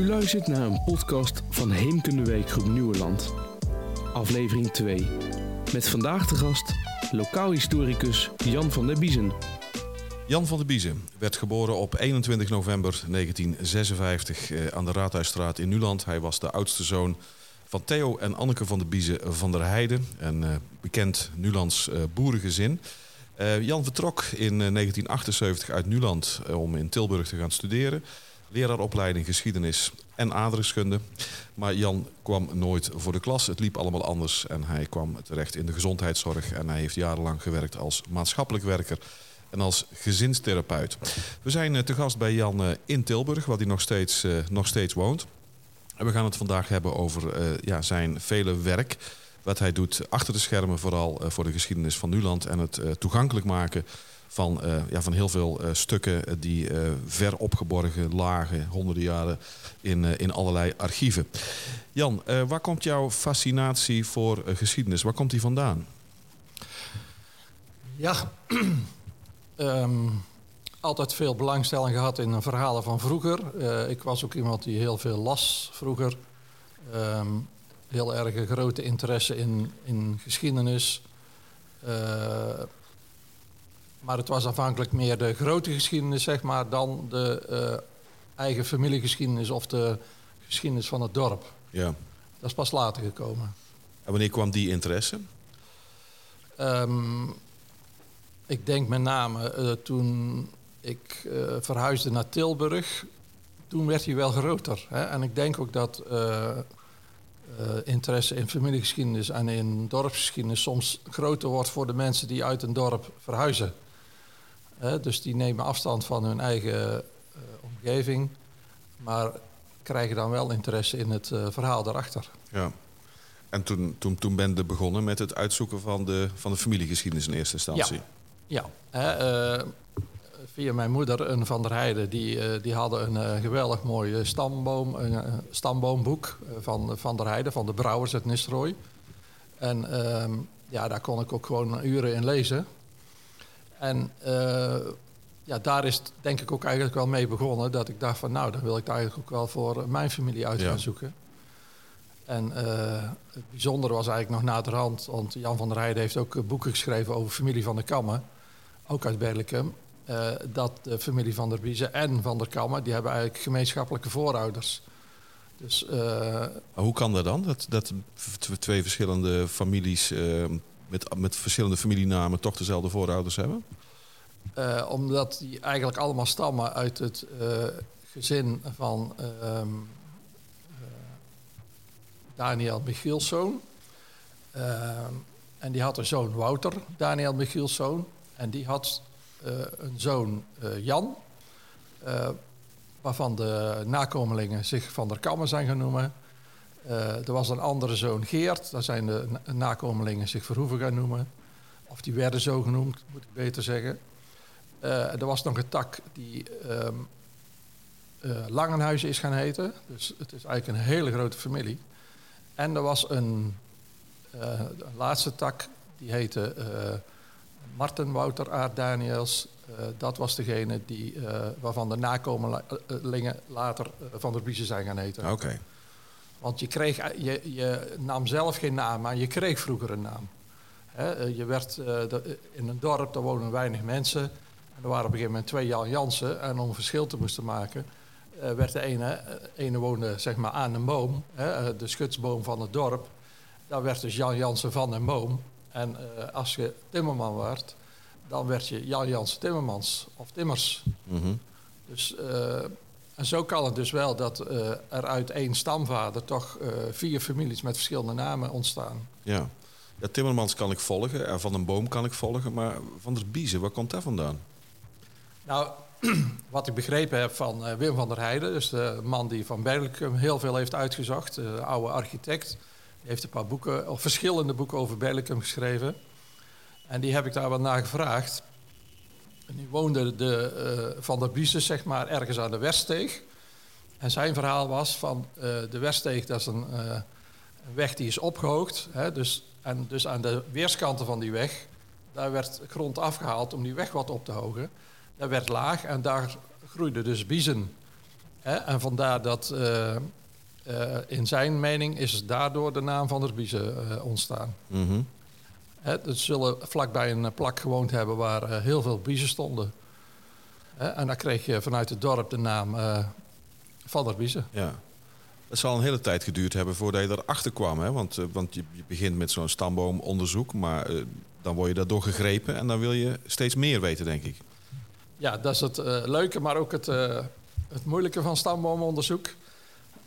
U luistert naar een podcast van Heemkunde Weekgroep Nieuweland. Aflevering 2. Met vandaag de gast lokaal historicus Jan van der Biezen. Jan van der Biezen werd geboren op 21 november 1956 eh, aan de Raadhuisstraat in Nuland. Hij was de oudste zoon van Theo en Anneke van der Biezen van der Heijden. Een eh, bekend Nulands eh, boerengezin. Jan vertrok in eh, 1978 uit Nuland om in Tilburg te gaan studeren. Leraaropleiding geschiedenis en aardrijkskunde. Maar Jan kwam nooit voor de klas. Het liep allemaal anders en hij kwam terecht in de gezondheidszorg. En hij heeft jarenlang gewerkt als maatschappelijk werker en als gezinstherapeut. We zijn eh, te gast bij Jan eh, in Tilburg, waar hij nog steeds, eh, nog steeds woont. En we gaan het vandaag hebben over ja, zijn vele werk. Wat hij doet achter de schermen, vooral voor de geschiedenis van Nuland. En het toegankelijk maken van, eh, ja, van heel veel eh, stukken eh, die ver opgeborgen lagen, honderden jaren, in, in allerlei archieven. Jan, waar komt jouw fascinatie voor geschiedenis? Waar komt die vandaan? Ja, Ehm, altijd veel belangstelling gehad in verhalen van vroeger. Ik was ook iemand die heel veel las vroeger. Ehm, heel erg grote interesse in, in geschiedenis. Maar het was afhankelijk meer de grote geschiedenis, zeg maar, dan de eh, eigen familiegeschiedenis of de geschiedenis van het dorp. Ja. Dat is pas later gekomen. En wanneer kwam die interesse? Ehm, ik denk met name eh, toen ik eh, verhuisde naar Tilburg, toen werd hij wel groter. Hè? En ik denk ook dat interesse in familiegeschiedenis en in dorpsgeschiedenis soms groter wordt voor de mensen die uit een dorp verhuizen. Dus die nemen afstand van hun eigen eh, omgeving, maar krijgen dan wel interesse in het eh, verhaal daarachter. Ja. En toen, toen, toen ben je begonnen met het uitzoeken van de, van de familiegeschiedenis in eerste instantie. Ja, hè, eh, via mijn moeder, een van der Heijden, die, die hadden een geweldig mooi stamboom, een stamboomboek van Van der Heijden, van de Brouwers uit Nistelrooy. En ehm, ja, daar kon ik ook gewoon uren in lezen. En eh, ja, daar is het denk ik ook eigenlijk wel mee begonnen, dat ik dacht van nou, dan wil ik het eigenlijk ook wel voor mijn familie uit gaan Ja. zoeken. En eh, het bijzondere was eigenlijk nog naderhand, want Jan van der Heijden heeft ook eh, boeken geschreven over familie van der Kammen, ook uit Berlicum. eh, dat de familie van der Biezen en van der Kammen, die hebben eigenlijk gemeenschappelijke voorouders. Dus eh, hoe kan dat dan? Dat, dat twee verschillende families eh, met, met verschillende familienamen toch dezelfde voorouders hebben? eh, omdat die eigenlijk allemaal stammen uit het eh, gezin van ehm, eh, Daniel Michielszoon. En die had een zoon Wouter, Daniel Michielszoon. En die had een zoon Jan, waarvan de nakomelingen zich Van der Kammen zijn genoemd. Eh, er was een andere zoon Geert, daar zijn de na- nakomelingen zich Verhoeven gaan noemen. Of die werden zo genoemd, moet ik beter zeggen. Eh, er was nog een tak die eh, Langenhuizen is gaan heten. Dus het is eigenlijk een hele grote familie. En er was een, laatste tak, die heette Marten Wouter Aard Daniels. Dat was degene die, waarvan de nakomelingen later Van der Biezen zijn gaan heten. Oké. Want je, kreeg, je, je nam zelf geen naam, maar je kreeg vroeger een naam. Eh, je werd, eh, in een dorp, daar wonen weinig mensen. En er waren op een gegeven moment twee Jan Jansen. En om een verschil te moesten maken, eh, werd de ene, eh, ene woonde zeg maar aan een boom, eh, de schutsboom van het dorp. Daar werd dus Jan Jansen van een boom. En eh, als je timmerman werd, dan werd je Jan Jansen Timmermans of Timmers. Mhm. Dus, eh, en zo kan het dus wel dat eh, er uit één stamvader toch eh, vier families met verschillende namen ontstaan. Ja. ja. Timmermans kan ik volgen, en Van een Boom kan ik volgen, maar Van der Biezen, waar komt dat vandaan? Nou, wat ik begrepen heb van eh, Wim van der Heijden, dus de man die van Berlicum heel veel heeft uitgezocht, de oude architect, die heeft een paar boeken, of verschillende boeken over Berlicum geschreven. En die heb ik daar wat naar gevraagd. En die woonde de, eh, van der Biezen, zeg maar, ergens aan de Weststeeg. En zijn verhaal was van eh, de Weststeeg, dat is een, eh, een weg die is opgehoogd. Hè, dus, en dus aan de weerskanten van die weg, daar werd grond afgehaald om die weg wat op te hogen. Dat werd laag en daar groeiden dus biezen. Hè? En vandaar dat in zijn mening is daardoor de naam van der Biezen eh, ontstaan. Mhm. Hè, ze zullen vlakbij een plak gewoond hebben waar eh, heel veel biezen stonden. En dan kreeg je vanuit het dorp de naam eh, Van der Biezen. Ja. Het zal een hele tijd geduurd hebben voordat je erachter kwam. Hè? Want, eh, want je, je begint met zo'n stamboomonderzoek, maar eh, dan word je daardoor gegrepen en dan wil je steeds meer weten, denk ik. Ja, dat is het eh, leuke, maar ook het, eh, het moeilijke van stamboomonderzoek.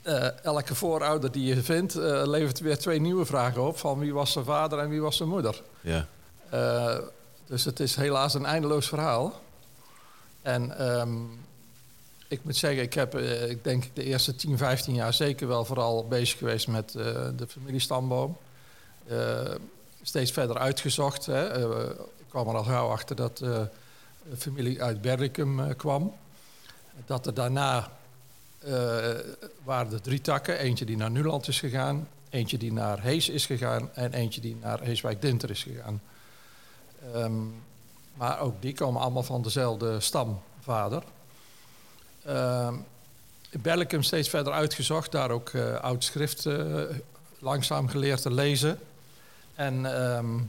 Eh, elke voorouder die je vindt, eh, levert weer twee nieuwe vragen op. Van wie was zijn vader en wie was zijn moeder. Ja. Eh, dus het is helaas een eindeloos verhaal. En ehm, ik moet zeggen, ik heb, ik denk de eerste 10, 15 jaar zeker wel vooral bezig geweest met de familiestamboom. Steeds verder uitgezocht. Hè. Ik kwam er al gauw achter dat de familie uit Berlicum kwam. Dat er daarna waren er drie takken. Eentje die naar Nuland is gegaan, eentje die naar Hees is gegaan en eentje die naar Heeswijk-Dinter is gegaan. Ehm, maar ook die komen allemaal van dezelfde stamvader. Ehm in Berlicum steeds verder uitgezocht, daar ook eh, oud schrift eh, langzaam geleerd te lezen. En ehm,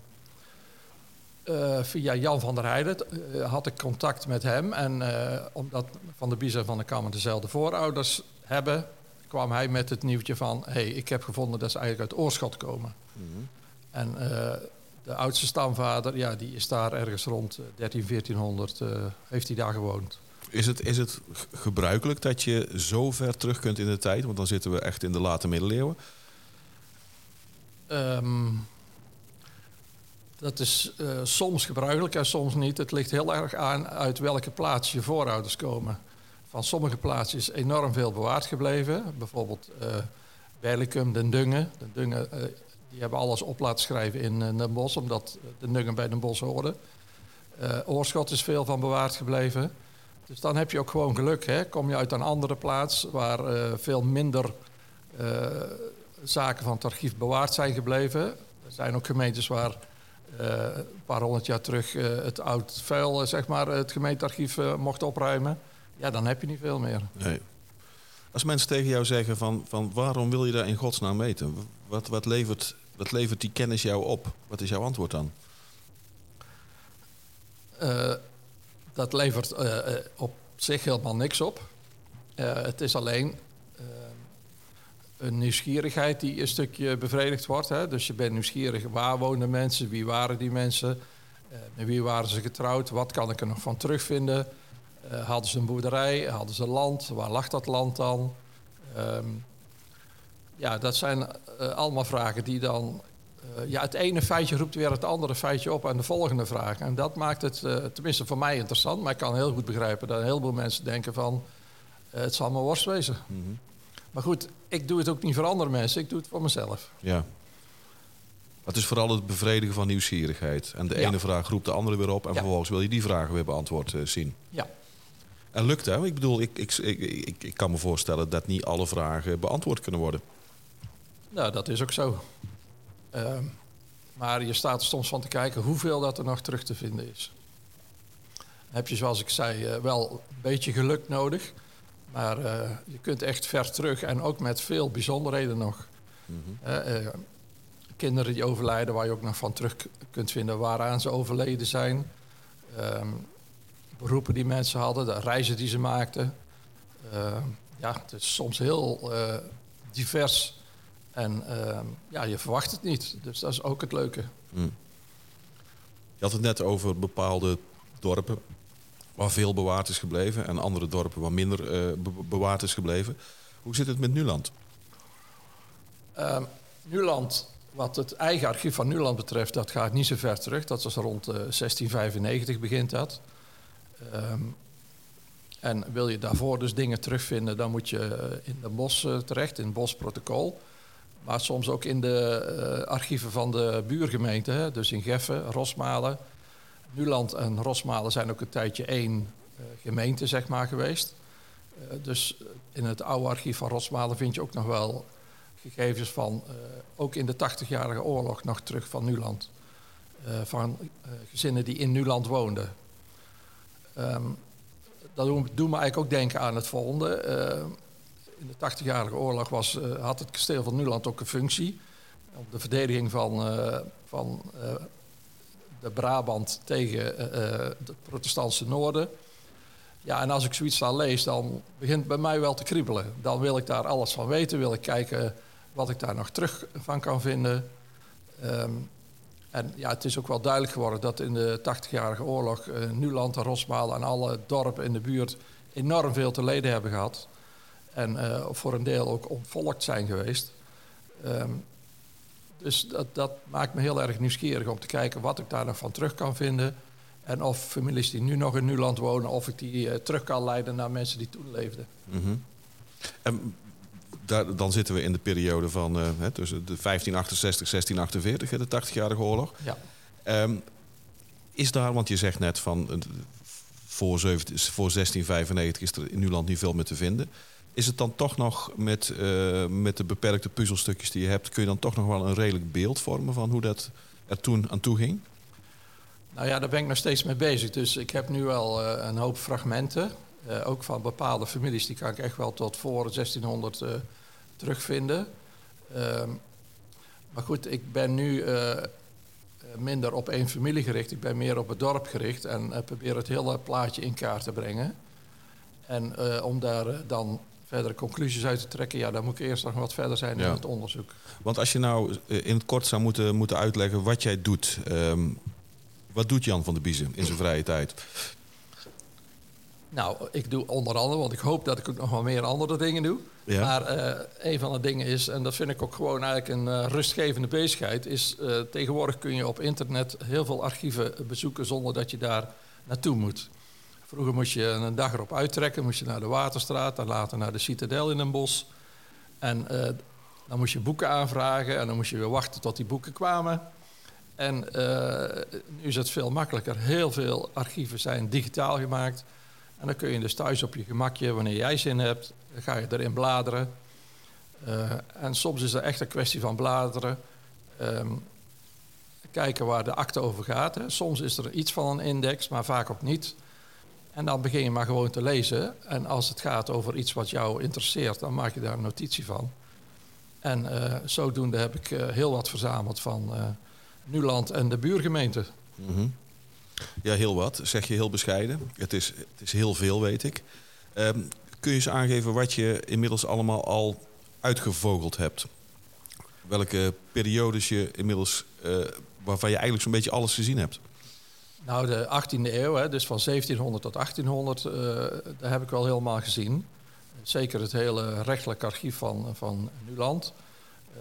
eh, via Jan van der Heijden eh, had ik contact met hem. En eh, omdat Van der Bies en Van der Kammer dezelfde voorouders hebben, kwam hij met het nieuwtje van... hé, hey, ik heb gevonden dat ze eigenlijk uit Oorschot komen. En eh, de oudste stamvader, ja, die is daar ergens rond eh, 13, 1400, eh, heeft hij daar gewoond. Is het, is het gebruikelijk dat je zo ver terug kunt in de tijd? Want dan zitten we echt in de late middeleeuwen. Ehm, dat is eh, soms gebruikelijk en soms niet. Het ligt heel erg aan uit welke plaats je voorouders komen. Van sommige plaatsen is enorm veel bewaard gebleven. Bijvoorbeeld eh Berlicum, Den Dungen. Den Dungen eh, die hebben alles op laten schrijven in Den Bosch, omdat Den Dungen bij Den Bosch hoorde. Oorschot is veel van bewaard gebleven. Dus dan heb je ook gewoon geluk. Hè? Kom je uit een andere plaats waar veel minder zaken van het archief bewaard zijn gebleven. Er zijn ook gemeentes waar een paar honderd jaar terug eh, het oud vuil, eh, zeg maar, het gemeentearchief eh, mocht opruimen. Ja, dan heb je niet veel meer. Nee. Als mensen tegen jou zeggen van, van waarom wil je daar in godsnaam weten? Wat, wat, levert, wat levert die kennis jou op? Wat is jouw antwoord dan? Eh, dat levert eh, eh, op zich helemaal niks op. Eh, het is alleen eh, een nieuwsgierigheid die een stukje bevredigd wordt. Hè? Dus je bent nieuwsgierig, waar woonden mensen, wie waren die mensen, Eh, met wie waren ze getrouwd, wat kan ik er nog van terugvinden. Eh, hadden ze een boerderij, hadden ze land, waar lag dat land dan? Ehm, ja, dat zijn eh, allemaal vragen die dan ja, het ene feitje roept weer het andere feitje op aan de volgende vraag. En dat maakt het, tenminste voor mij interessant, maar ik kan heel goed begrijpen dat een heleboel mensen denken van het zal maar worst wezen. Maar goed, ik doe het ook niet voor andere mensen, ik doe het voor mezelf. Ja. Het is vooral het bevredigen van nieuwsgierigheid. En de Ja. ene vraag roept de andere weer op. En Ja. vervolgens wil je die vragen weer beantwoord eh, zien. Ja, En lukt hè? Ik bedoel, ik, ik, ik, ik, ik kan me voorstellen dat niet alle vragen beantwoord kunnen worden. nou dat is ook zo. Ehm, maar je staat er soms van te kijken hoeveel dat er nog terug te vinden is. Dan heb je, zoals ik zei, eh, wel een beetje geluk nodig. Maar eh, je kunt echt ver terug en ook met veel bijzonderheden nog. Eh, eh, kinderen die overlijden, waar je ook nog van terug kunt vinden waaraan ze overleden zijn. Ehm, beroepen die mensen hadden, de reizen die ze maakten. Ehm, ja, het is soms heel eh, divers. En ehm, ja, je verwacht het niet. Dus dat is ook het leuke. Je had het net over bepaalde dorpen waar veel bewaard is gebleven. En andere dorpen waar minder eh, be- bewaard is gebleven. Hoe zit het met Nuland? Ehm, Nuland, wat het eigen archief van Nuland betreft, dat gaat niet zo ver terug. Dat was rond eh, 1695 begint dat. Ehm, en wil je daarvoor dus dingen terugvinden, dan moet je eh, in de bos eh, terecht, in het bosprotocol. Maar soms ook in de eh, archieven van de buurgemeenten, hè, dus in Geffen, Rosmalen. Nuland en Rosmalen zijn ook een tijdje één eh, gemeente, zeg maar, geweest. Eh, dus in het oude archief van Rosmalen vind je ook nog wel gegevens van, eh, ook in de 80-jarige oorlog nog terug van Nuland. Van gezinnen die in Nuland woonden. Ehm, dat doet me eigenlijk ook denken aan het volgende. In de 80-jarige oorlog was, had het kasteel van Nuland ook een functie. Op de verdediging van, van de Brabant tegen het protestantse noorden. Ja, en als ik zoiets dan lees, dan begint bij mij wel te kriebelen. Dan wil ik daar alles van weten, wil ik kijken wat ik daar nog terug van kan vinden. Um, en ja, het is ook wel duidelijk geworden dat in de 80-jarige oorlog uh, Nuland en Rosmaal en alle dorpen in de buurt enorm veel te leden hebben gehad. En voor een deel ook ontvolkt zijn geweest. Um, dus dat, dat, maakt me heel erg nieuwsgierig om te kijken wat ik daar nog van terug kan vinden. En of families die nu nog in Nuland wonen, of ik die uh, terug kan leiden naar mensen die toen leefden. Mm -hmm. en daar, dan zitten we in de periode van uh, hè, tussen de 1568 1648, de 80-jarige oorlog. Ja. Um, is daar, want je zegt net van uh, voor, 17, voor 1695 is er in Nuland niet veel meer te vinden. Is het dan toch nog met, uh, met de beperkte puzzelstukjes die je hebt, kun je dan toch nog wel een redelijk beeld vormen van hoe dat er toen aan toe ging? Nou ja, daar ben ik nog steeds mee bezig. Dus ik heb nu wel uh, een hoop fragmenten. Uh, ook van bepaalde families, die kan ik echt wel tot voor 1600 uh, terugvinden. Ehm, maar goed, ik ben nu minder op één familie gericht. Ik ben meer op het dorp gericht en probeer het hele plaatje in kaart te brengen. En om daar dan verdere conclusies uit te trekken, ja, dan moet ik eerst nog wat verder zijn ja. in het onderzoek. Want als je nou in het kort zou moeten, moeten uitleggen wat jij doet. Um, wat doet Jan van der Biezen in zijn vrije tijd? Nou, ik doe onder andere, want ik hoop dat ik ook nog wel meer andere dingen doe. Ja. Maar uh, een van de dingen is, en dat vind ik ook gewoon eigenlijk een uh, rustgevende bezigheid, is uh, tegenwoordig kun je op internet heel veel archieven bezoeken zonder dat je daar naartoe moet. Vroeger moest je een dag erop uittrekken, moest je naar de Waterstraat, dan later naar de Citadel in een bos. En dan moest je boeken aanvragen en dan moest je weer wachten tot die boeken kwamen. En nu is het veel makkelijker. Heel veel archieven zijn digitaal gemaakt. En dan kun je dus thuis op je gemakje, wanneer jij zin hebt, ga je erin bladeren. Uh, en soms is het echt een kwestie van bladeren. Um, kijken waar de akte over gaat. Hè. Soms is er iets van een index, maar vaak ook niet. En dan begin je maar gewoon te lezen. En als het gaat over iets wat jou interesseert, dan maak je daar een notitie van. En uh, zodoende heb ik uh, heel wat verzameld van Nuland en de buurgemeente. -hmm. Ja, heel wat. Zeg je heel bescheiden. Het is, het is heel veel, weet ik. Um, kun je eens aangeven wat je inmiddels allemaal al uitgevogeld hebt? Welke periodes je inmiddels, waarvan je eigenlijk zo'n beetje alles gezien hebt? Nou, de 18e eeuw, hè, dus van 1700 tot 1800, uh, daar heb ik wel helemaal gezien. Zeker het hele rechtelijk archief van, van Nuland.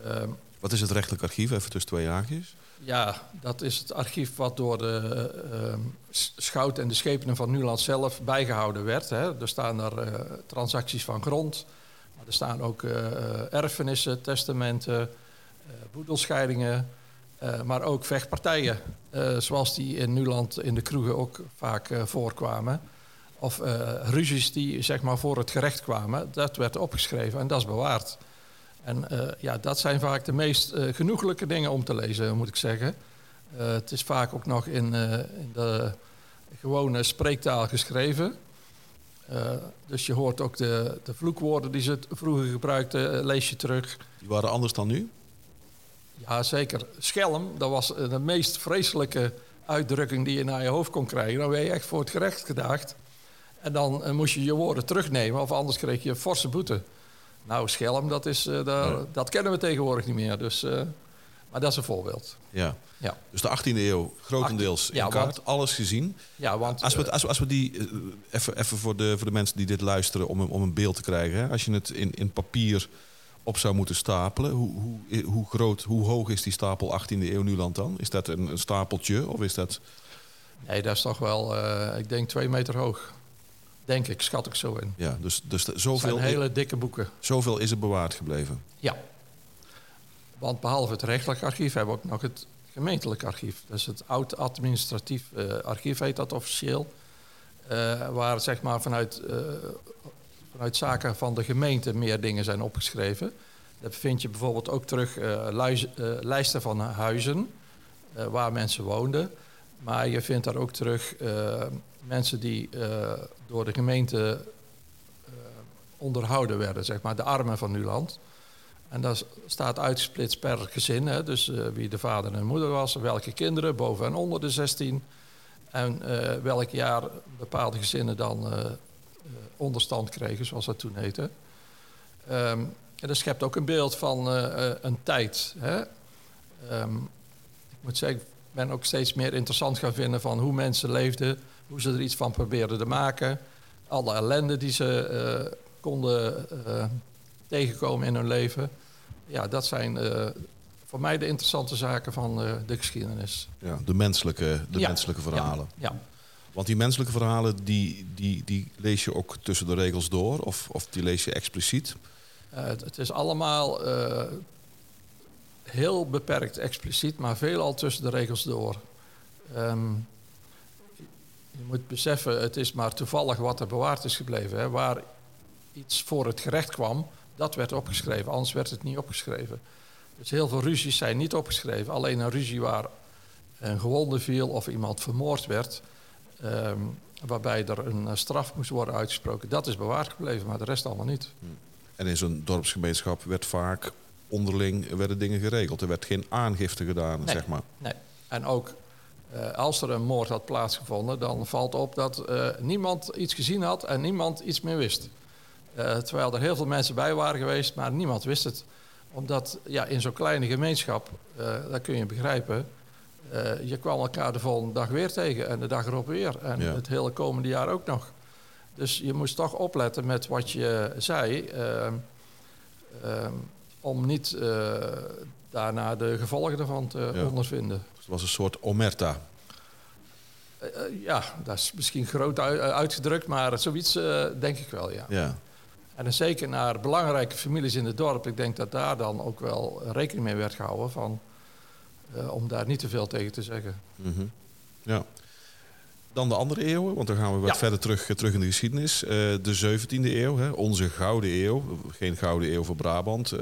Uh, wat is het rechtelijk archief, even tussen twee haakjes? Ja, dat is het archief wat door de uh, schout en de schepenen van Nuland zelf bijgehouden werd. Hè. Er staan er uh, transacties van grond, maar er staan ook uh, erfenissen, testamenten, boedelscheidingen, maar ook vechtpartijen, zoals die in Nuland in de kroegen ook vaak voorkwamen. Of ruzies die zeg maar, voor het gerecht kwamen, dat werd opgeschreven en dat is bewaard. En ja, dat zijn vaak de meest genoeglijke dingen om te lezen, moet ik zeggen. Het is vaak ook nog in, in de gewone spreektaal geschreven. dus je hoort ook de, de vloekwoorden die ze vroeger gebruikten, lees je terug. Die waren anders dan nu? Ja, zeker. Schelm, dat was de meest vreselijke uitdrukking die je naar je hoofd kon krijgen. Dan werd je echt voor het gerecht gedaagd. En dan moest je je woorden terugnemen, of anders kreeg je een forse boete. Nou, schelm, dat, is, uh, daar, ja. dat kennen we tegenwoordig niet meer. Dus, uh, maar dat is een voorbeeld. Ja. ja. Dus de 18e eeuw, grotendeels in ja, kaart, want, alles gezien. Ja, want, als, we, als, als we die, even, even voor, de, voor de mensen die dit luisteren, om, om een beeld te krijgen. Hè? Als je het in, in papier op zou moeten stapelen, hoe, hoe, hoe groot, hoe hoog is die stapel 18e eeuw Nuland dan? Is dat een, een stapeltje of is dat... Nee, dat is toch wel, ik denk twee meter hoog. Denk ik, schat ik zo in. Ja, dus, dus zoveel... Het hele dikke boeken. Zoveel is er bewaard gebleven? Ja. Want behalve het rechtelijk archief hebben we ook nog het gemeentelijk archief. Dus het oud administratief uh, archief heet dat officieel. Uh, waar zeg maar vanuit, vanuit zaken van de gemeente meer dingen zijn opgeschreven. Dat vind je bijvoorbeeld ook terug luis, lijsten van huizen waar mensen woonden. Maar je vindt daar ook terug eh, mensen die eh, door de gemeente eh, onderhouden werden, zeg maar, de armen van Nuland. En dat staat uitgesplitst per gezin, hè, dus eh, wie de vader en moeder was, welke kinderen, boven en onder de 16. En eh, welk jaar bepaalde gezinnen dan eh, eh, onderstand kregen, zoals dat toen heette. Ehm, en dat schept ook een beeld van eh, eh, een tijd. Hè? Ehm, ik moet zeggen, ik ben ook steeds meer interessant gaan vinden van hoe mensen leefden, hoe ze er iets van probeerden te maken. Alle ellende die ze eh, konden eh, tegenkomen in hun leven. Ja, dat zijn eh, voor mij de interessante zaken van eh, de geschiedenis. Ja, de menselijke, de Ja. menselijke verhalen. Ja, Want die menselijke verhalen, die, die, die lees je ook tussen de regels door? Of, of die lees je expliciet? Eh, het, is allemaal eh, heel beperkt expliciet, maar veelal tussen de regels door. Ehm, je moet beseffen, het is maar toevallig wat er bewaard is gebleven. Hè. Waar iets voor het gerecht kwam, dat werd opgeschreven, anders werd het niet opgeschreven. Dus heel veel ruzies zijn niet opgeschreven. Alleen een ruzie waar een gewonde viel of iemand vermoord werd, ehm, waarbij er een eh, straf moest worden uitgesproken, dat is bewaard gebleven, maar de rest allemaal niet. En in zo'n dorpsgemeenschap werd vaak onderling werden dingen geregeld. Er werd geen aangifte gedaan, Nee. zeg maar. Nee. En ook eh, als er een moord had plaatsgevonden, dan valt op dat eh, niemand iets gezien had en niemand iets meer wist. Eh, terwijl er heel veel mensen bij waren geweest, maar niemand wist het. Omdat ja, in zo'n kleine gemeenschap, eh, dat kun je begrijpen, eh, je kwam elkaar de volgende dag weer tegen en de dag erop weer. En Ja. het hele komende jaar ook nog. Dus je moest toch opletten met wat je zei. ehm, ehm, om niet eh, daarna de gevolgen ervan te Ja. ondervinden. Dus het was een soort omerta. Eh, ja, dat is misschien groot ui- uitgedrukt, maar zoiets denk ik wel, ja. Ja. En dan zeker naar belangrijke families in het dorp. Ik denk dat daar dan ook wel rekening mee werd gehouden van, eh, om daar niet te veel tegen te zeggen. Mhm. ja. Dan de andere eeuwen, want dan gaan we wat Ja. verder terug, eh, terug in de geschiedenis. Eh, de 17e eeuw, hè, onze gouden eeuw. Geen gouden eeuw voor Brabant,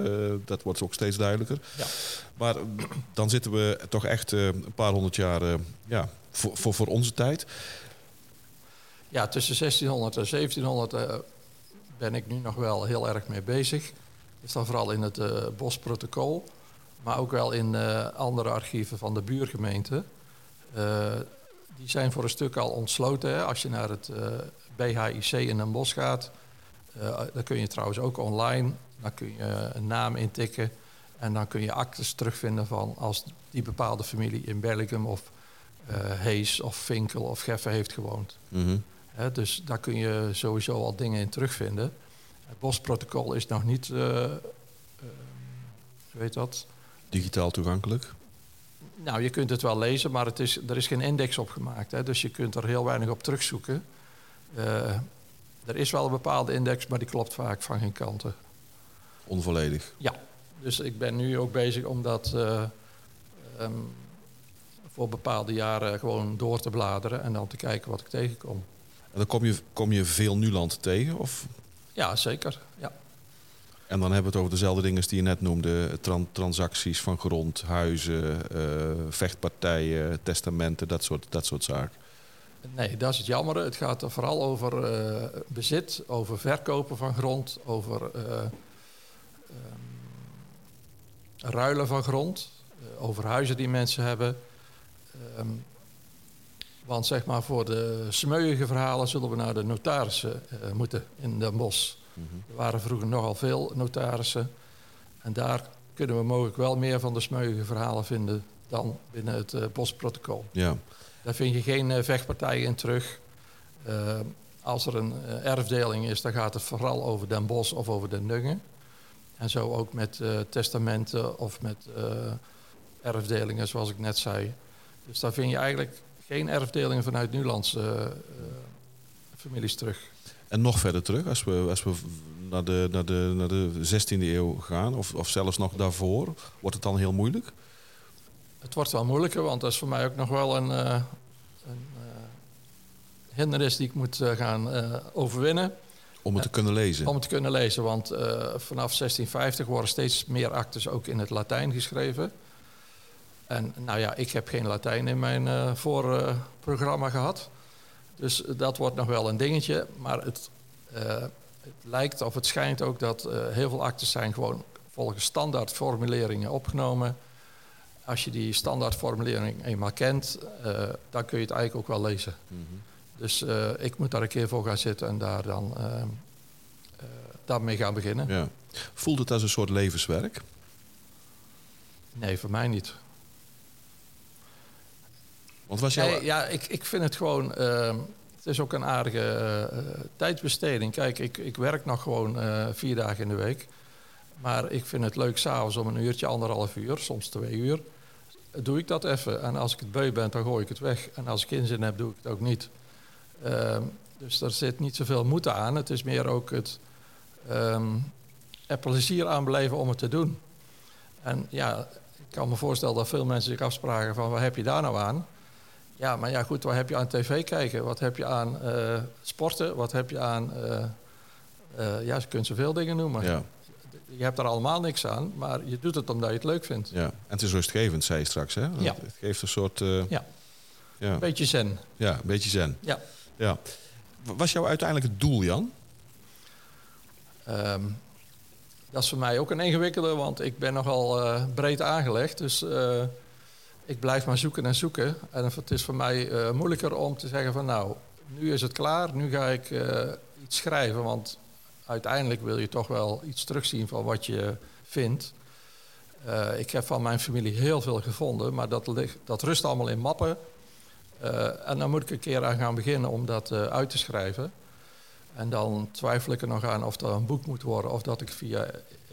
dat wordt ook steeds duidelijker. Ja. Maar dan zitten we toch echt een paar honderd jaar ja, voor, voor, voor onze tijd. Ja, tussen 1600 en 1700 eh, ben ik nu nog wel heel erg mee bezig. Dus dan vooral in het Bosprotocol, maar ook wel in eh, andere archieven van de buurgemeente. Eh, die zijn voor een stuk al ontsloten. Hè. Als je naar het eh, BHIC in Den Bosch gaat, dan kun je trouwens ook online, dan kun je een naam intikken en dan kun je actes terugvinden van als die bepaalde familie in Belgium of Hees of Vinkel of Geffen heeft gewoond. Mhm. Dus daar kun je sowieso al dingen in terugvinden. Het bosprotocol is nog niet, eh, hoe heet dat? Digitaal toegankelijk. Nou, je kunt het wel lezen, maar het is, er is geen index op gemaakt. Hè, dus je kunt er heel weinig op terugzoeken. Eh, er is wel een bepaalde index, maar die klopt vaak van geen kanten. Onvolledig. Ja, dus ik ben nu ook bezig om dat eh, ehm, voor bepaalde jaren gewoon door te bladeren en dan te kijken wat ik tegenkom. En dan kom je, kom je veel Nuland tegen? Of? Ja, zeker. Ja. En dan hebben we het over dezelfde dingen die je net noemde. Tran- transacties van grond, huizen, eh, vechtpartijen, testamenten, dat soort, dat soort zaken. Nee, dat is het jammer. Het gaat er vooral over eh, bezit, over verkopen van grond, over eh, ehm, ruilen van grond, over huizen die mensen hebben. Ehm, want zeg maar voor de smeuïge verhalen zullen we naar de notarissen moeten in Den Bosch. Er waren vroeger nogal veel notarissen. En daar kunnen we mogelijk wel meer van de smeuïge verhalen vinden dan binnen het eh, Bosprotocol. Ja. Daar vind je geen eh, vechtpartijen in terug. Eh, als er een erfdeling is, dan gaat het vooral over Den Bosch of over Den Dungen. En zo ook met testamenten of met erfdelingen, zoals ik net zei. Dus daar vind je eigenlijk geen erfdelingen vanuit Nulandse families terug. En nog verder terug, als we, als we naar, de, naar, de, naar de 16e eeuw gaan, of, of zelfs nog daarvoor, wordt het dan heel moeilijk? Het wordt wel moeilijker, want dat is voor mij ook nog wel een, eh, een eh, hindernis die ik moet eh, gaan overwinnen. Om het te kunnen lezen. Om het te kunnen lezen, want vanaf 1650 worden steeds meer actes ook in het Latijn geschreven. En nou ja, ik heb geen Latijn in mijn voorprogramma gehad. Dus dat wordt nog wel een dingetje. Maar het, uh, het lijkt of het schijnt ook dat uh, heel veel actes zijn gewoon volgens standaardformuleringen opgenomen. Als je die standaardformulering eenmaal kent, dan kun je het eigenlijk ook wel lezen. Mm -hmm. Dus ik moet daar een keer voor gaan zitten en daar dan daarmee gaan beginnen. Ja. Voelt het als een soort levenswerk? Nee, voor mij niet. Want was. Nee, ja, ik, ik vind het gewoon... Uh, het is ook een aardige uh, tijdsbesteding. Kijk, ik, ik werk nog gewoon uh, vier dagen in de week. Maar ik vind het leuk s'avonds om een uurtje, anderhalf uur, soms twee uur. Doe ik dat even. En als ik het beu ben, dan gooi ik het weg. En als ik inzin heb, doe ik het ook niet. Ehm, dus er zit niet zoveel moed aan. Het is meer ook het um, er plezier aan beleven om het te doen. En ja, ik kan me voorstellen dat veel mensen zich afspraken van... wat heb je daar nou aan? Ja, maar ja, goed, wat heb je aan tv kijken? Wat heb je aan uh, sporten? Wat heb je aan... Uh, uh, ja, je kunt zoveel dingen noemen. Ja. Je hebt er allemaal niks aan, maar je doet het omdat je het leuk vindt. Ja, en het is rustgevend, zei je straks, hè? Ja. Het geeft een soort... ja. ja, een beetje zen. Ja, een beetje zen. Ja. ja. Was jouw uiteindelijk het doel, Jan? Um, dat is voor mij ook een ingewikkelde, want ik ben nogal breed aangelegd. Dus ik blijf maar zoeken en zoeken. En het is voor mij uh, moeilijker om te zeggen van nou, nu is het klaar, nu ga ik iets schrijven. Want uiteindelijk wil je toch wel iets terugzien van wat je vindt. ik heb van mijn familie heel veel gevonden, maar dat, dat rust allemaal in mappen. en dan moet ik een keer aan gaan beginnen om dat uit te schrijven. En dan twijfel ik er nog aan of dat een boek moet worden of dat ik via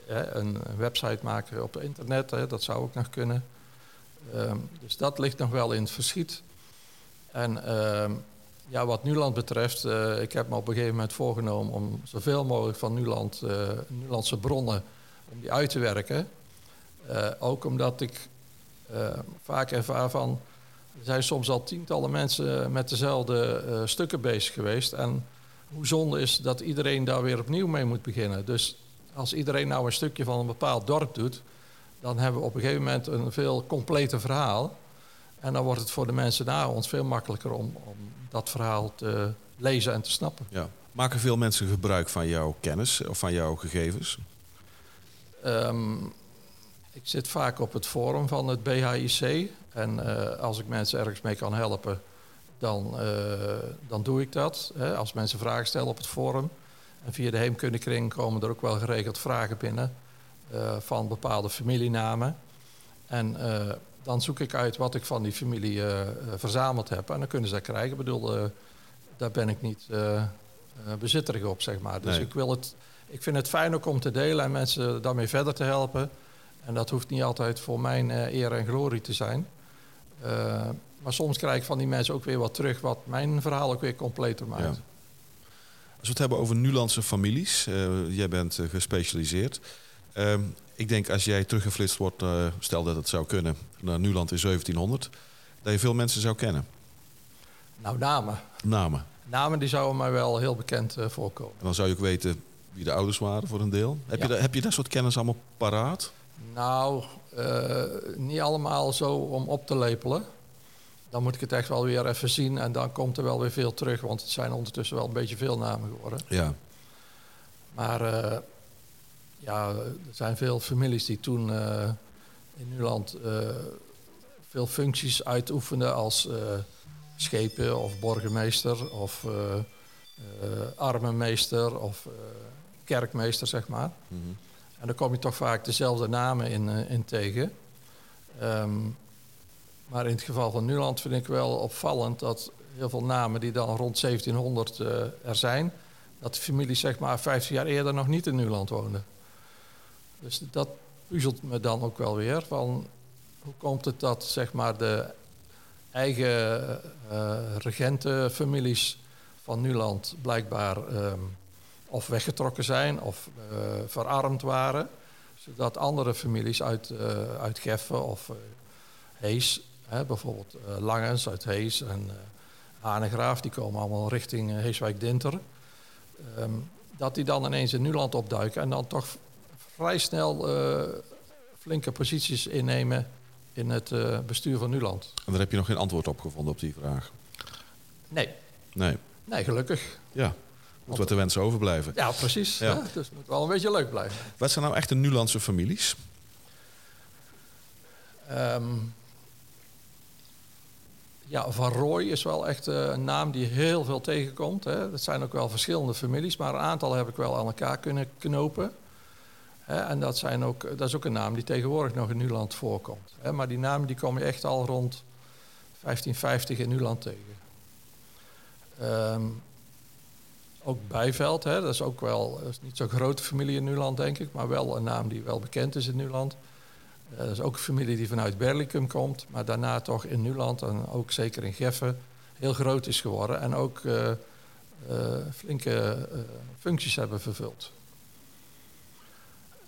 een, website maak op internet. Dat zou ook nog kunnen. Um, dus dat ligt nog wel in het verschiet. En um, ja, wat Nuland betreft, uh, ik heb me op een gegeven moment voorgenomen om zoveel mogelijk van Nuland, uh, Nulandse bronnen, om die uit te werken. Uh, ook omdat ik vaak ervaar van, er zijn soms al tientallen mensen met dezelfde stukken bezig geweest. En hoe zonde is dat iedereen daar weer opnieuw mee moet beginnen. Dus als iedereen nou een stukje van een bepaald dorp doet, dan hebben we op een gegeven moment een veel completer verhaal. En dan wordt het voor de mensen na ons veel makkelijker om, om dat verhaal te lezen en te snappen. Ja. Maken veel mensen gebruik van jouw kennis of van jouw gegevens? Um, ik zit vaak op het forum van het BHIC. En uh, als ik mensen ergens mee kan helpen, dan, uh, dan doe ik dat. Hè, als mensen vragen stellen op het forum. En via de heemkundekring komen er ook wel geregeld vragen binnen van bepaalde familienamen. En uh, dan zoek ik uit wat ik van die familie verzameld heb. En dan kunnen ze dat krijgen. Ik bedoel, daar ben ik niet bezitterig op, zeg maar. Dus Nee. ik, wil het, ik vind het fijn ook om te delen en mensen daarmee verder te helpen. En dat hoeft niet altijd voor mijn eer en glorie te zijn. Uh, maar soms krijg ik van die mensen ook weer wat terug, wat mijn verhaal ook weer completer maakt. Ja. Als we het hebben over Nulandse families, uh, jij bent uh, gespecialiseerd. Uh, ik denk als jij teruggeflitst wordt, uh, stel dat het zou kunnen, naar Nuland in 1700, dat je veel mensen zou kennen. Nou, namen. Namen. Namen die zouden mij wel heel bekend uh, voorkomen. En dan zou je ook weten wie de ouders waren voor een deel. Heb, Ja. je, da- heb je dat soort kennis allemaal paraat? Nou, eh, niet allemaal zo om op te lepelen. Dan moet ik het echt wel weer even zien en dan komt er wel weer veel terug, want het zijn ondertussen wel een beetje veel namen geworden. Ja. Maar eh, ja, er zijn veel families die toen eh, in Nuland eh, veel functies uitoefenden als eh, schepen of burgemeester of armenmeester of kerkmeester, zeg maar. Mhm. En dan kom je toch vaak dezelfde namen in, in tegen. Ehm, maar in het geval van Nuland vind ik wel opvallend dat heel veel namen die dan rond 1700 eh, er zijn, dat de families zeg maar 50 jaar eerder nog niet in Nuland woonden. Dus dat puzzelt me dan ook wel weer van hoe komt het dat zeg maar de eigen eh regentenfamilies van Nuland blijkbaar ehm, of weggetrokken zijn of eh, verarmd waren. Zodat andere families uit, eh, uit Geffen of Hees, hè, bijvoorbeeld Langens uit Hees en Hanegraaf, die komen allemaal richting Heeswijk-Dinter. Ehm, dat die dan ineens in Nuland opduiken en dan toch vrij snel eh, flinke posities innemen in het eh, bestuur van Nuland. En daar heb je nog geen antwoord op gevonden op die vraag? Nee. Nee. Nee, gelukkig. Ja. Moet wat de wensen overblijven. Ja, precies. Ja. Hè? Dus het moet wel een beetje leuk blijven. Wat zijn nou echt de Nulandse families? Ehm, ja, Van Rooij is wel echt eh, een naam die heel veel tegenkomt. Hè. Dat zijn ook wel verschillende families, maar een aantal heb ik wel aan elkaar kunnen knopen. En dat, zijn ook, dat is ook een naam die tegenwoordig nog in Nuland voorkomt. Maar die naam die kom je echt al rond 1550 in Nuland tegen. Ehm, ook Bijveld, dat is ook wel dat is niet zo'n grote familie in Nuland, denk ik, maar wel een naam die wel bekend is in Nuland. Eh, dat is ook een familie die vanuit Berlicum komt, maar daarna toch in Nuland en ook zeker in Geffen heel groot is geworden en ook eh, eh, flinke eh, functies hebben vervuld.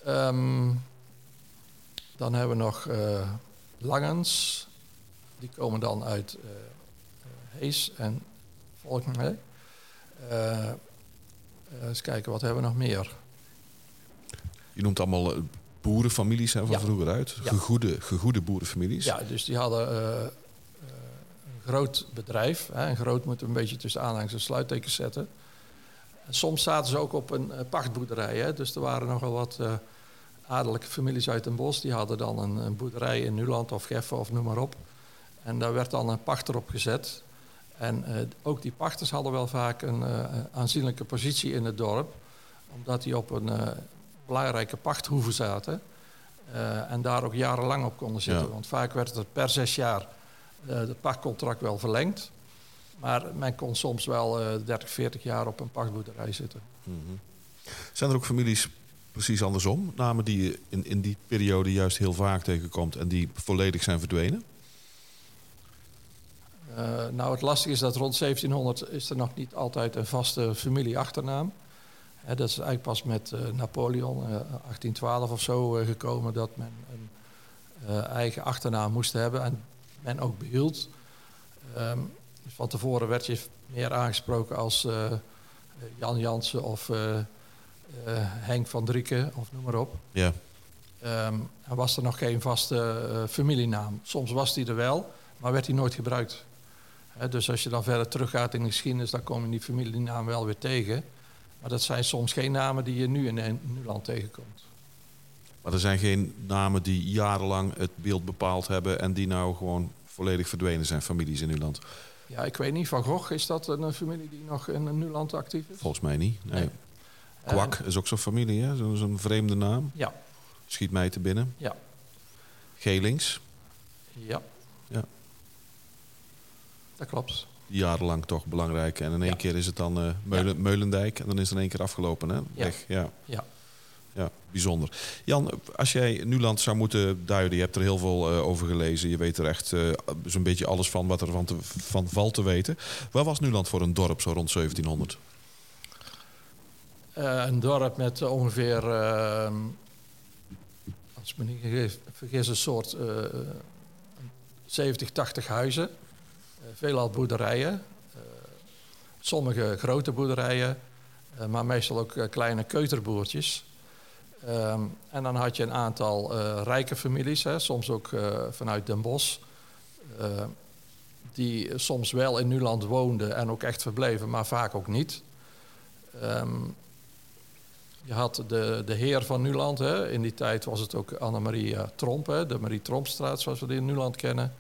Ehm, dan hebben we nog eh, Langens, die komen dan uit eh, eh, Hees en Volkenhee. Eh, eens kijken, wat hebben we nog meer? Je noemt allemaal boerenfamilies hè, van Ja. vroeger uit. Ja. Gegoede, gegoede boerenfamilies. Ja, dus die hadden een groot bedrijf. Hè, en groot moeten we een beetje tussen aanhangs- en sluittekens zetten. Soms zaten ze ook op een eh, pachtboerderij. Hè, dus er waren nogal wat eh, adellijke families uit Den Bosch. Die hadden dan een, een boerderij in Nuland of Geffen of noem maar op. En daar werd dan een pachter op gezet. En eh, ook die pachters hadden wel vaak een aanzienlijke positie in het dorp. Omdat die op een belangrijke pachthoeve zaten. En daar ook jarenlang op konden zitten. Ja. Want vaak werd er per zes jaar het pachtcontract wel verlengd. Maar men kon soms wel eh 30, 40 jaar op een pachtboerderij zitten. Mhm. Zijn er ook families precies andersom? Namen die je in, in die periode juist heel vaak tegenkomt en die volledig zijn verdwenen? Eh, nou, het lastige is dat rond 1700 is er nog niet altijd een vaste familieachternaam. Hè, dat is eigenlijk pas met eh, Napoleon, eh 1812 of zo, eh, gekomen dat men een eh, eigen achternaam moest hebben en men ook behield. Ehm, dus van tevoren werd je meer aangesproken als eh, Jan Jansen of eh, eh, Henk van Drieken of noem maar op. Ja. Ehm, en was er nog geen vaste familienaam. Soms was die er wel, maar werd die nooit gebruikt. Dus als je dan verder teruggaat in de geschiedenis, dan kom je die familienaam wel weer tegen. Maar dat zijn soms geen namen die je nu in, Nuland tegenkomt. Maar er zijn geen namen die jarenlang het beeld bepaald hebben en die nou gewoon volledig verdwenen zijn, families in Nederland. Ja, ik weet niet, Van Gogh, is dat een, eh, familie die nog in Nuland actief is? Volgens mij niet. Nee. Nee. Kwak is ook zo'n familie, hè? Zo- zo'n vreemde naam. ja, Schiet mij te binnen. ja, Gelings, ja. Ja. Dat klopt. jarenlang toch belangrijk. En in één Ja. keer is het dan eh, Meulen, Meulendijk en dan is het in één keer afgelopen. Hè? Weg. Ja. Ja. Ja, bijzonder. Jan, als jij Nuland zou moeten duiden, je hebt er heel veel eh, over gelezen, je weet er echt eh, zo'n beetje alles van wat er van, van valt te weten. Waar was Nuland voor een dorp zo rond 1700? Eh, een dorp met ongeveer, als ik me niet vergis, een soort eh, 70, 80 huizen. Veelal boerderijen. Sommige grote boerderijen, maar meestal ook kleine keuterboertjes. Ehm, en dan had je een aantal eh, rijke families, hè, soms ook eh, vanuit Den Bosch. eh, die soms wel in Nuland woonden en ook echt verbleven, maar vaak ook niet. Ehm, je had de, de heer van Nuland. Hè. In die tijd was het ook Annemaria Tromp, hè, de Marie Trompstraat zoals we die in Nuland kennen.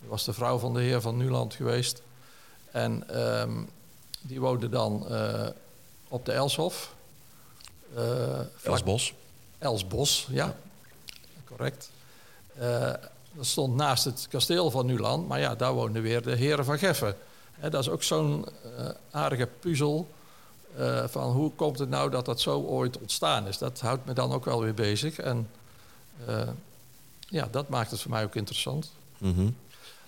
Dat was de vrouw van de heer van Nuland geweest. En ehm, die woonde dan op de Elshof. Eh, vlak- Elsbos. Elsbos, ja. Correct. Eh, dat stond naast het kasteel van Nuland, maar ja, daar woonden weer de heren van Geffen. Dat is ook zo'n eh, aardige puzzel van hoe komt het nou dat dat zo ooit ontstaan is. Dat houdt me dan ook wel weer bezig. En ja, dat maakt het voor mij ook interessant. Mhm.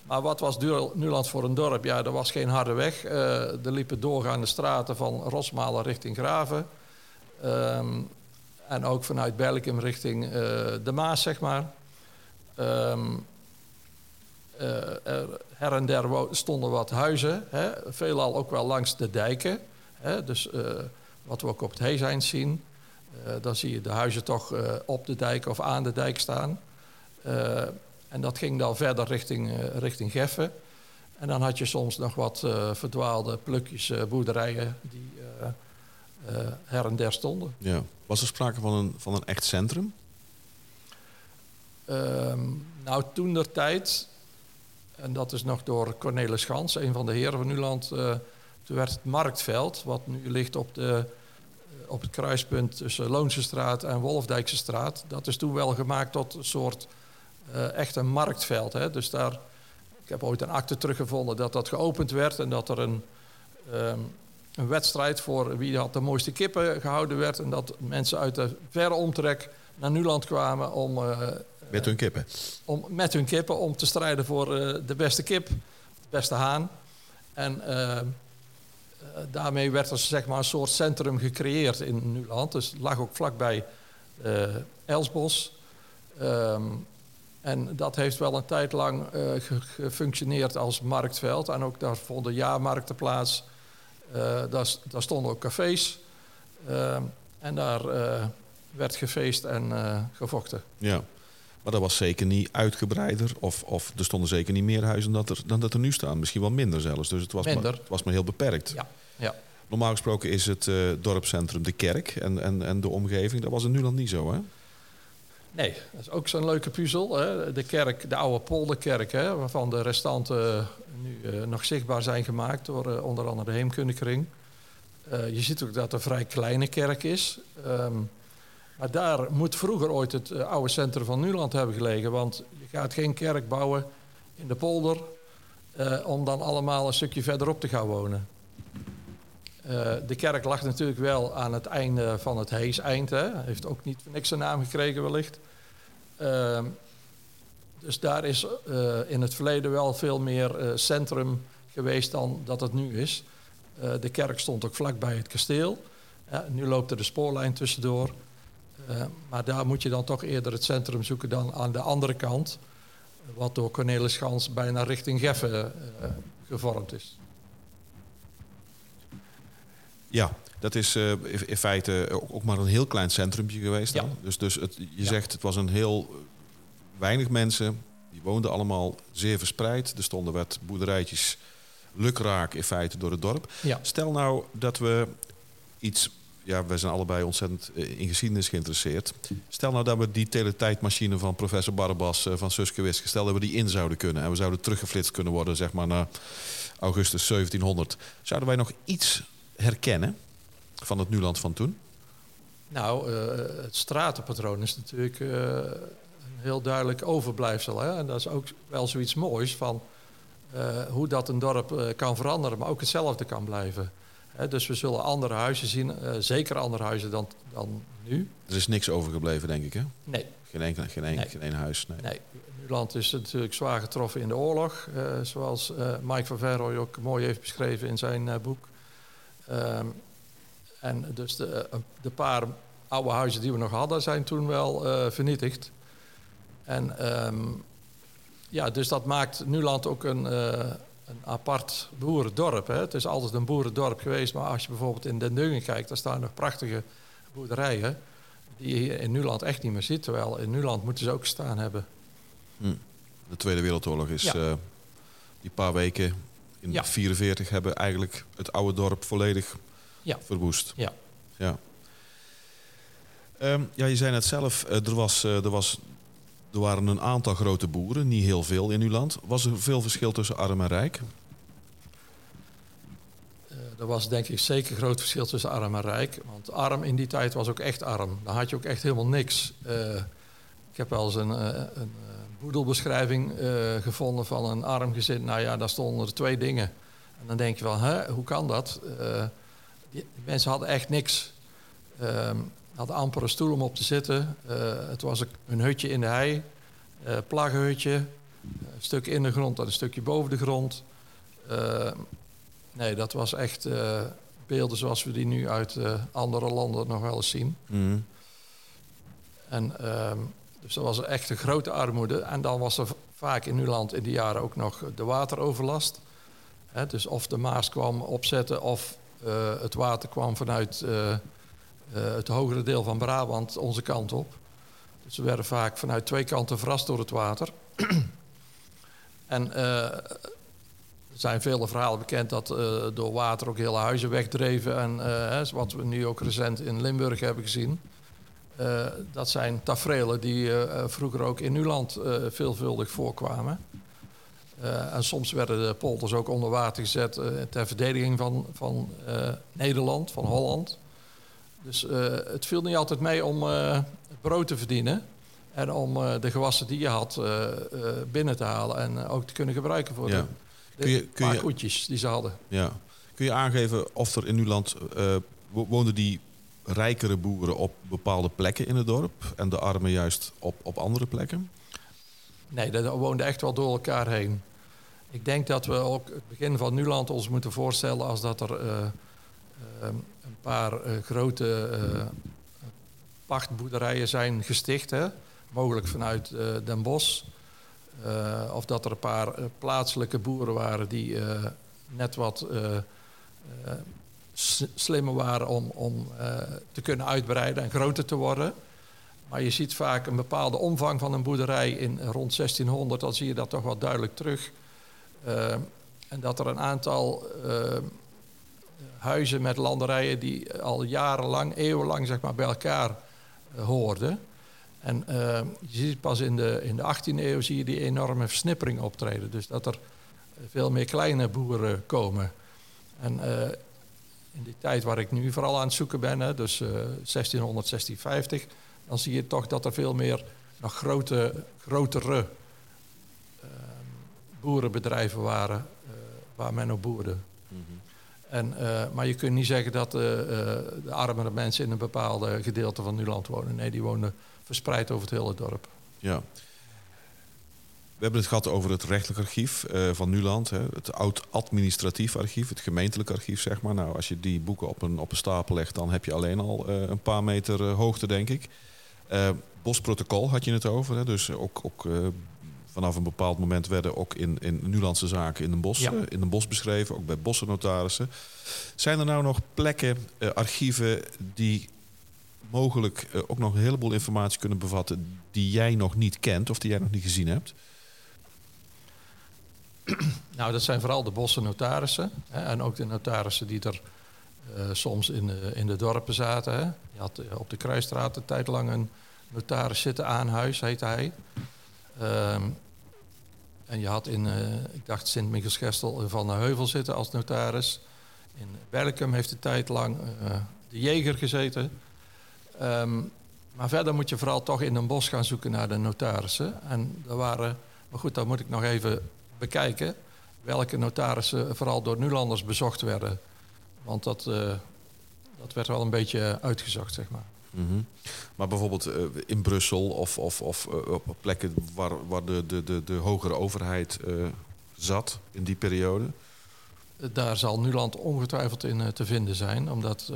Maar wat was Nuland voor een dorp? Ja, er was geen harde weg. Er liepen doorgaande straten van Rosmalen richting Graven. Ehm, en ook vanuit Berlikum richting eh, de Maas, zeg maar. Eh, er, her en der stonden wat huizen. Hè? Veelal ook wel langs de dijken. Hè? Dus eh, wat we ook op het Heeseind zien. dan zie je de huizen toch op de dijk of aan de dijk staan. En dat ging dan verder richting, richting Geffen. En dan had je soms nog wat verdwaalde plukjes boerderijen die her en der stonden. Ja. Was er sprake van een, van een echt centrum? Um, nou, toen der tijd, en dat is nog door Cornelis Schans, een van de heren van Nuland, toen werd het Marktveld, wat nu ligt op de op het kruispunt tussen Loonse straat en Wolfdijkse straat. Dat is toen wel gemaakt tot een soort uh, echt een marktveld. Hè. Dus daar, ik heb ooit een akte teruggevonden dat dat geopend werd en dat er een, um, een wedstrijd voor wie had de mooiste kippen gehouden werd. En dat mensen uit de verre omtrek naar Nuland kwamen om. Uh, met hun kippen? Om, met hun kippen om te strijden voor uh, de beste kip, de beste haan. En ehm, eh, daarmee werd er zeg maar, een soort centrum gecreëerd in Nuland. Dus het lag ook vlakbij uh, Elsbos. Um, en dat heeft wel een tijd lang uh, gefunctioneerd als marktveld. En ook daar vonden jaarmarkten plaats. Uh, daar, daar, stonden ook cafés. Uh, en daar werd gefeest en gevochten. Ja, maar dat was zeker niet uitgebreider. Of, of er stonden zeker niet meer huizen dan dat er, dan dat er nu staan. Misschien wel minder zelfs. Dus het was, minder. Maar, het was maar heel beperkt. Ja. Ja. Normaal gesproken is het uh, dorpscentrum de kerk en, en, en de omgeving. Dat was in Nuland niet zo, hè? Nee, dat is ook zo'n leuke puzzel. Hè? De kerk, de oude polderkerk, hè, waarvan de restanten nu uh, nog zichtbaar zijn gemaakt door uh, onder andere de Heemkundekring. je ziet ook dat het een vrij kleine kerk is. Um, maar daar moet vroeger ooit het oude centrum van Nuland hebben gelegen. Want je gaat geen kerk bouwen in de polder om dan allemaal een stukje verderop te gaan wonen. Uh, de kerk lag natuurlijk wel aan het einde van het Heeseind. Hè. Heeft ook niet niks een naam gekregen wellicht. Uh, dus daar is uh, in het verleden wel veel meer uh, centrum geweest dan dat het nu is. de kerk stond ook vlakbij het kasteel. nu loopt er de spoorlijn tussendoor. maar daar moet je dan toch eerder het centrum zoeken dan aan de andere kant. Wat door Cornelis Schans bijna richting Geffen gevormd is. Ja, dat is uh, in feite ook, maar een heel klein centrumpje geweest. Ja. Dus, dus het, je zegt het was een heel weinig mensen. Die woonden allemaal zeer verspreid. Er stonden wat boerderijtjes lukraak in feite door het dorp. Ja. Stel nou dat we iets... Ja, wij zijn allebei ontzettend eh, in geschiedenis geïnteresseerd. Stel nou dat we die teletijdmachine van professor Barbas eh, van Suske Wiske... stel dat we die in zouden kunnen en we zouden teruggeflitst kunnen worden... zeg maar naar augustus 1700. Zouden wij nog iets herkennen van het Nuland van toen? Nou, uh, het stratenpatroon is natuurlijk uh, een heel duidelijk overblijfsel. Hè? En dat is ook wel zoiets moois van uh, hoe dat een dorp kan veranderen, maar ook hetzelfde kan blijven. Hè? Dus we zullen andere huizen zien, zeker andere huizen dan, dan nu. Er is niks overgebleven, denk ik, hè? Nee. Geen enkel, geen enkel, nee. geen huis, nee. nee. Nuland is natuurlijk zwaar getroffen in de oorlog, zoals Mike van Verrooy ook mooi heeft beschreven in zijn boek. Um, en dus de, eh, de, paar oude huizen die we nog hadden, zijn toen wel uh, vernietigd. En um, ja, dus dat maakt Nuland ook een, uh, een apart boerendorp. Hè. Het is altijd een boerendorp geweest, maar als je bijvoorbeeld in Den Dungen kijkt, daar staan nog prachtige boerderijen die je hier in Nuland echt niet meer ziet. Terwijl in Nuland moeten ze ook staan hebben. Hm. De Tweede Wereldoorlog is ja. uh, die paar weken in 1944 hebben eigenlijk het oude dorp volledig ja. verwoest. Ja. Ja. Um, ja, je zei net zelf, uh, er, was, uh, er, was, er waren een aantal grote boeren, niet heel veel in uw land. Was er veel verschil tussen arm en rijk? Uh, er was denk ik zeker groot verschil tussen arm en rijk. Want arm in die tijd was ook echt arm. Dan had je ook echt helemaal niks. ik heb wel eens een, een boedelbeschrijving uh, gevonden van een arm gezin. Nou ja, daar stonden er twee dingen. En dan denk je wel, hè, hoe kan dat? Uh, die, mensen hadden echt niks. Uh, hadden amper een stoel om op te zitten. Uh, het was een hutje in de hei, uh, plaggenhutje, een stuk in de grond en een stukje boven de grond. nee, dat was echt beelden zoals we die nu uit andere landen nog wel eens zien. Mm. En ehm, dus dat was echt een grote armoede. En dan was er vaak in Nuland in die jaren ook nog de wateroverlast. dus of de Maas kwam opzetten of uh, het water kwam vanuit uh, uh, het hogere deel van Brabant onze kant op. Dus we werden vaak vanuit twee kanten verrast door het water. en eh, er zijn vele verhalen bekend dat eh, door water ook hele huizen wegdreven. En eh, wat we nu ook recent in Limburg hebben gezien. Eh, dat zijn tafereelen die eh, eh, vroeger ook in eh, veelvuldig voorkwamen. En soms werden de polders ook onder water gezet ter verdediging van, van Nederland, van Holland. Dus het viel niet altijd mee om brood te verdienen. En om de gewassen die je had binnen te halen en ook te kunnen gebruiken voor Ja. de, Kun je- kun paar koetjes die ze hadden. Ja. Kun je aangeven of er in uw land woonden die rijkere boeren op bepaalde plekken in het dorp en de armen juist op, op andere plekken? Nee, dat woonden echt wel door elkaar heen. Ik denk dat we ook het begin van Nuland ons moeten voorstellen als dat er eh, eh, een paar eh, grote pachtboerderijen zijn gesticht, hè? mogelijk vanuit Den Bosch. Of dat er een paar plaatselijke boeren waren die net wat slimmer waren om, om eh, te kunnen uitbreiden en groter te worden. Maar je ziet vaak een bepaalde omvang van een boerderij in rond 1600, dan zie je dat toch wel duidelijk terug. Eh, en dat er een aantal eh, huizen met landerijen die al jarenlang, eeuwenlang zeg maar, bij elkaar hoorden. En je ziet pas in de, in de 18e eeuw zie je die enorme versnippering optreden. Dus dat er veel meer kleine boeren komen. En in die tijd waar ik nu vooral aan het zoeken ben, hè, dus eh 1600, 1650, dan zie je toch dat er veel meer nog grote, grotere ehm, boerenbedrijven waren eh, waar men op boerde. En, eh, maar je kunt niet zeggen dat eh, de armere mensen in een bepaalde gedeelte van Nuland wonen. Nee, die wonen verspreid over het hele dorp. Ja. We hebben het gehad over het rechtelijk archief eh, van Nuland. Hè, het oud-administratief archief, het gemeentelijk archief, zeg maar. Nou, als je die boeken op een, op een stapel legt, dan heb je alleen al eh, een paar meter eh, hoogte, denk ik. Bosprotocol had je het over. Hè, dus ook, ook vanaf een bepaald moment werden ook in, in Nulandse zaken in een bos, Ja. in een bos beschreven, ook bij bossennotarissen. Zijn er nou nog plekken, archieven die mogelijk ook nog een heleboel informatie kunnen bevatten die jij nog niet kent of die jij nog niet gezien hebt? Nou, dat zijn vooral de bosse notarissen. Hè, en ook de notarissen die er eh, soms in de, in de dorpen zaten. Hè. Je had eh, op de Kruisstraat een tijd lang een notaris zitten aan huis, heette hij. Ehm, en je had in, eh, ik dacht Sint-Michielsgestel, eh, Van der Heuvel zitten als notaris. In Berkum heeft een tijd lang eh, de Jeger gezeten. Ehm, maar verder moet je vooral toch in een bos gaan zoeken naar de notarissen. En er waren, maar goed, dat moet ik nog even bekijken. Welke notarissen vooral door Nulanders bezocht werden. Want dat, eh, dat werd wel een beetje uitgezocht, zeg maar. Mhm. Maar bijvoorbeeld eh, in Brussel of, of, of eh, op plekken waar, waar de, de, de, de hogere overheid zat in die periode? Daar zal Nuland ongetwijfeld in te vinden zijn, omdat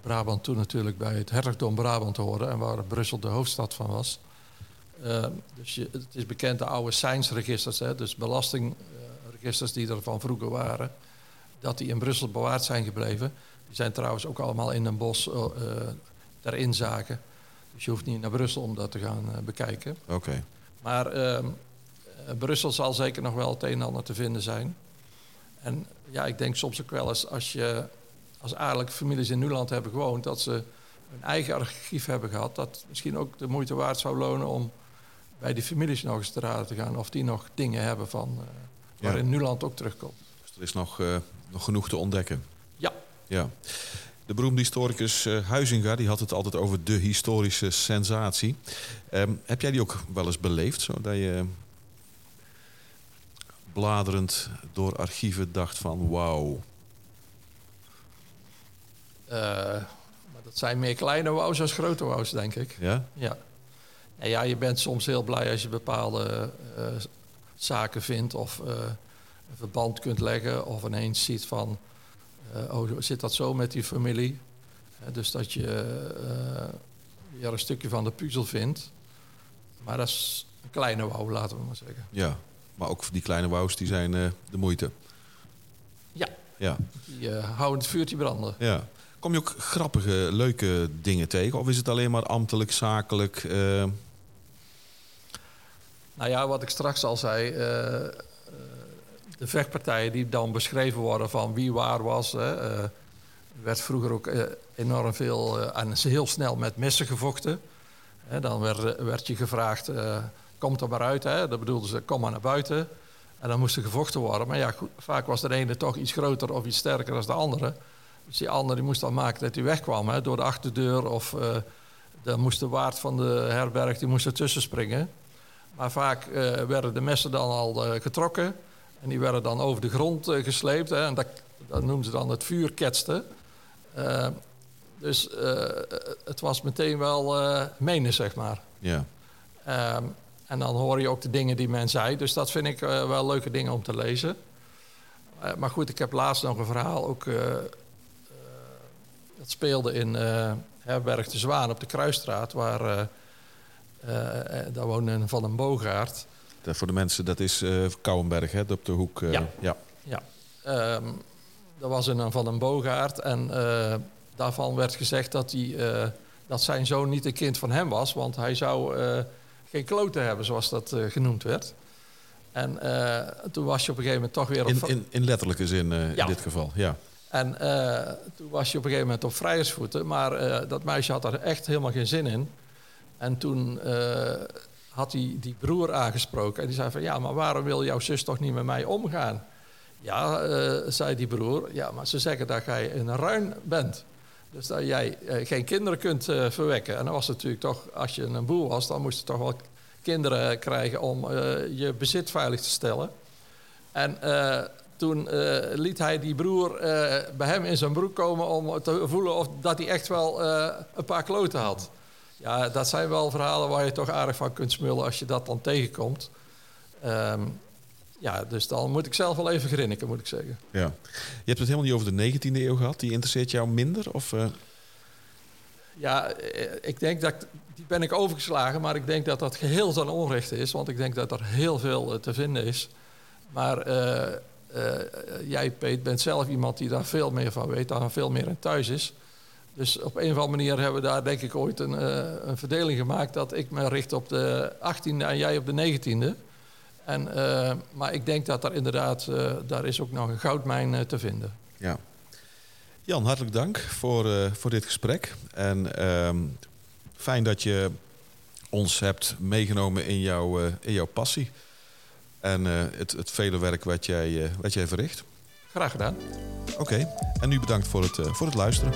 Brabant toen natuurlijk bij het hertogdom Brabant hoorde en waar Brussel de hoofdstad van was. Eh, dus je, het is bekend de oude Seinsregisters, hè, dus belastingregisters die er van vroeger waren, dat die in Brussel bewaard zijn gebleven. Die zijn trouwens ook allemaal in een bos eh, eh, ter inzage. Dus je hoeft niet naar Brussel om dat te gaan eh, bekijken. Oké. Maar ehm, eh, Brussel zal zeker nog wel het een en ander te vinden zijn. En ja, ik denk soms ook wel eens als je als adellijke families in Nuland hebben gewoond, dat ze een eigen archief hebben gehad, dat misschien ook de moeite waard zou lonen om bij die families nog eens te raden te gaan of die nog dingen hebben van eh Ja. waarin Nuland ook terugkomt. Dus er is nog, eh, nog genoeg te ontdekken. Ja, Ja. De beroemde historicus eh, Huizinga die had het altijd over de historische sensatie. Ehm, heb jij die ook wel eens beleefd? Zodat je bladerend door archieven dacht van wauw. maar dat zijn meer kleine wows als grote wows, denk ik. Ja? Ja. En ja, je bent soms heel blij als je bepaalde eh, zaken vindt of eh, een verband kunt leggen of ineens ziet van, eh, oh, zit dat zo met die familie? Eh, dus dat je eh, weer een stukje van de puzzel vindt. Maar dat is een kleine wou, laten we maar zeggen. Ja. Maar ook die kleine wauws die zijn eh, de moeite. Ja. Ja. Die eh, houden het vuurtje branden. ja. Kom je ook grappige, leuke dingen tegen? Of is het alleen maar ambtelijk, zakelijk? eh, Nou ja, wat ik straks al zei. eh, eh, de vechtpartijen die dan beschreven worden van wie waar was. Eh, werd vroeger ook enorm veel en heel snel met messen gevochten. Dan werd, werd je gevraagd, kom er maar uit. Hè. Dat bedoelden ze, kom maar naar buiten. En dan moest er gevochten worden. Maar ja, goed, vaak was de ene toch iets groter of iets sterker dan de andere. Dus die andere die moest dan maken dat hij wegkwam hè, door de achterdeur. Of dan moest de waard van de herberg die moest ertussen springen. Maar vaak eh, werden de messen dan al eh, getrokken. En die werden dan over de grond eh, gesleept. Hè, en dat, dat noemden ze dan het vuur ketsten. Eh, dus het was meteen wel menen, zeg maar. Ja. Ehm, en dan hoor je ook de dingen die men zei. Dus dat vind ik wel leuke dingen om te lezen. Maar goed, ik heb laatst nog een verhaal ook... dat speelde in Herberg de Zwaan op de Kruisstraat... waar daar woonde een Van den Boogaard... Dat voor de mensen, dat is eh Kouwenberg, hè, op de hoek. eh, Ja. ja. Ja, ehm er was een van een Boogaard en eh, daarvan werd gezegd dat, eh, dat zijn zoon niet een kind van hem was, want hij zou eh, geen kloten hebben, zoals dat eh, genoemd werd. En eh, toen was je op een gegeven moment toch weer op... In, in, in letterlijke zin eh, Ja. in dit geval, ja. En eh, toen was je op een gegeven moment op vrijersvoeten. Maar eh, dat meisje had er echt helemaal geen zin in. En toen eh, had hij die broer aangesproken. En die zei van, ja, maar waarom wil jouw zus toch niet met mij omgaan? Ja, eh, zei die broer. Ja, maar ze zeggen dat jij een ruin bent. Dus dat jij eh, geen kinderen kunt verwekken. En dan was het natuurlijk toch, als je een boer was... dan moest je toch wel kinderen krijgen om je bezit veilig te stellen. En toen liet hij die broer bij hem in zijn broek komen om te voelen of dat hij echt wel een paar kloten had. Ja, dat zijn wel verhalen waar je toch aardig van kunt smullen als je dat dan tegenkomt. Ehm, ja, dus dan moet ik zelf wel even grinniken, moet ik zeggen. ja. Je hebt het helemaal niet over de 19e eeuw gehad. Die interesseert jou minder? Of, eh, Ja, eh, ik denk dat ik- die ben ik overgeslagen, maar ik denk dat dat geheel ten onrechte is, want ik denk dat er heel veel eh, te vinden is. Maar jij, Peet, bent zelf iemand die daar veel meer van weet, daar veel meer in thuis is. Dus op een of andere manier hebben we daar denk ik ooit een, eh, een verdeling gemaakt dat ik me richt op de 18e en jij op de 19e. En, eh, maar ik denk dat daar inderdaad, eh, daar is ook nog een goudmijn te vinden. ja. Jan, hartelijk dank voor, voor dit gesprek. En ehm, fijn dat je ons hebt meegenomen in, jouw in jouw passie. En het, het vele werk wat jij, wat jij verricht. Graag gedaan. Oké, en nu bedankt voor het, voor het luisteren.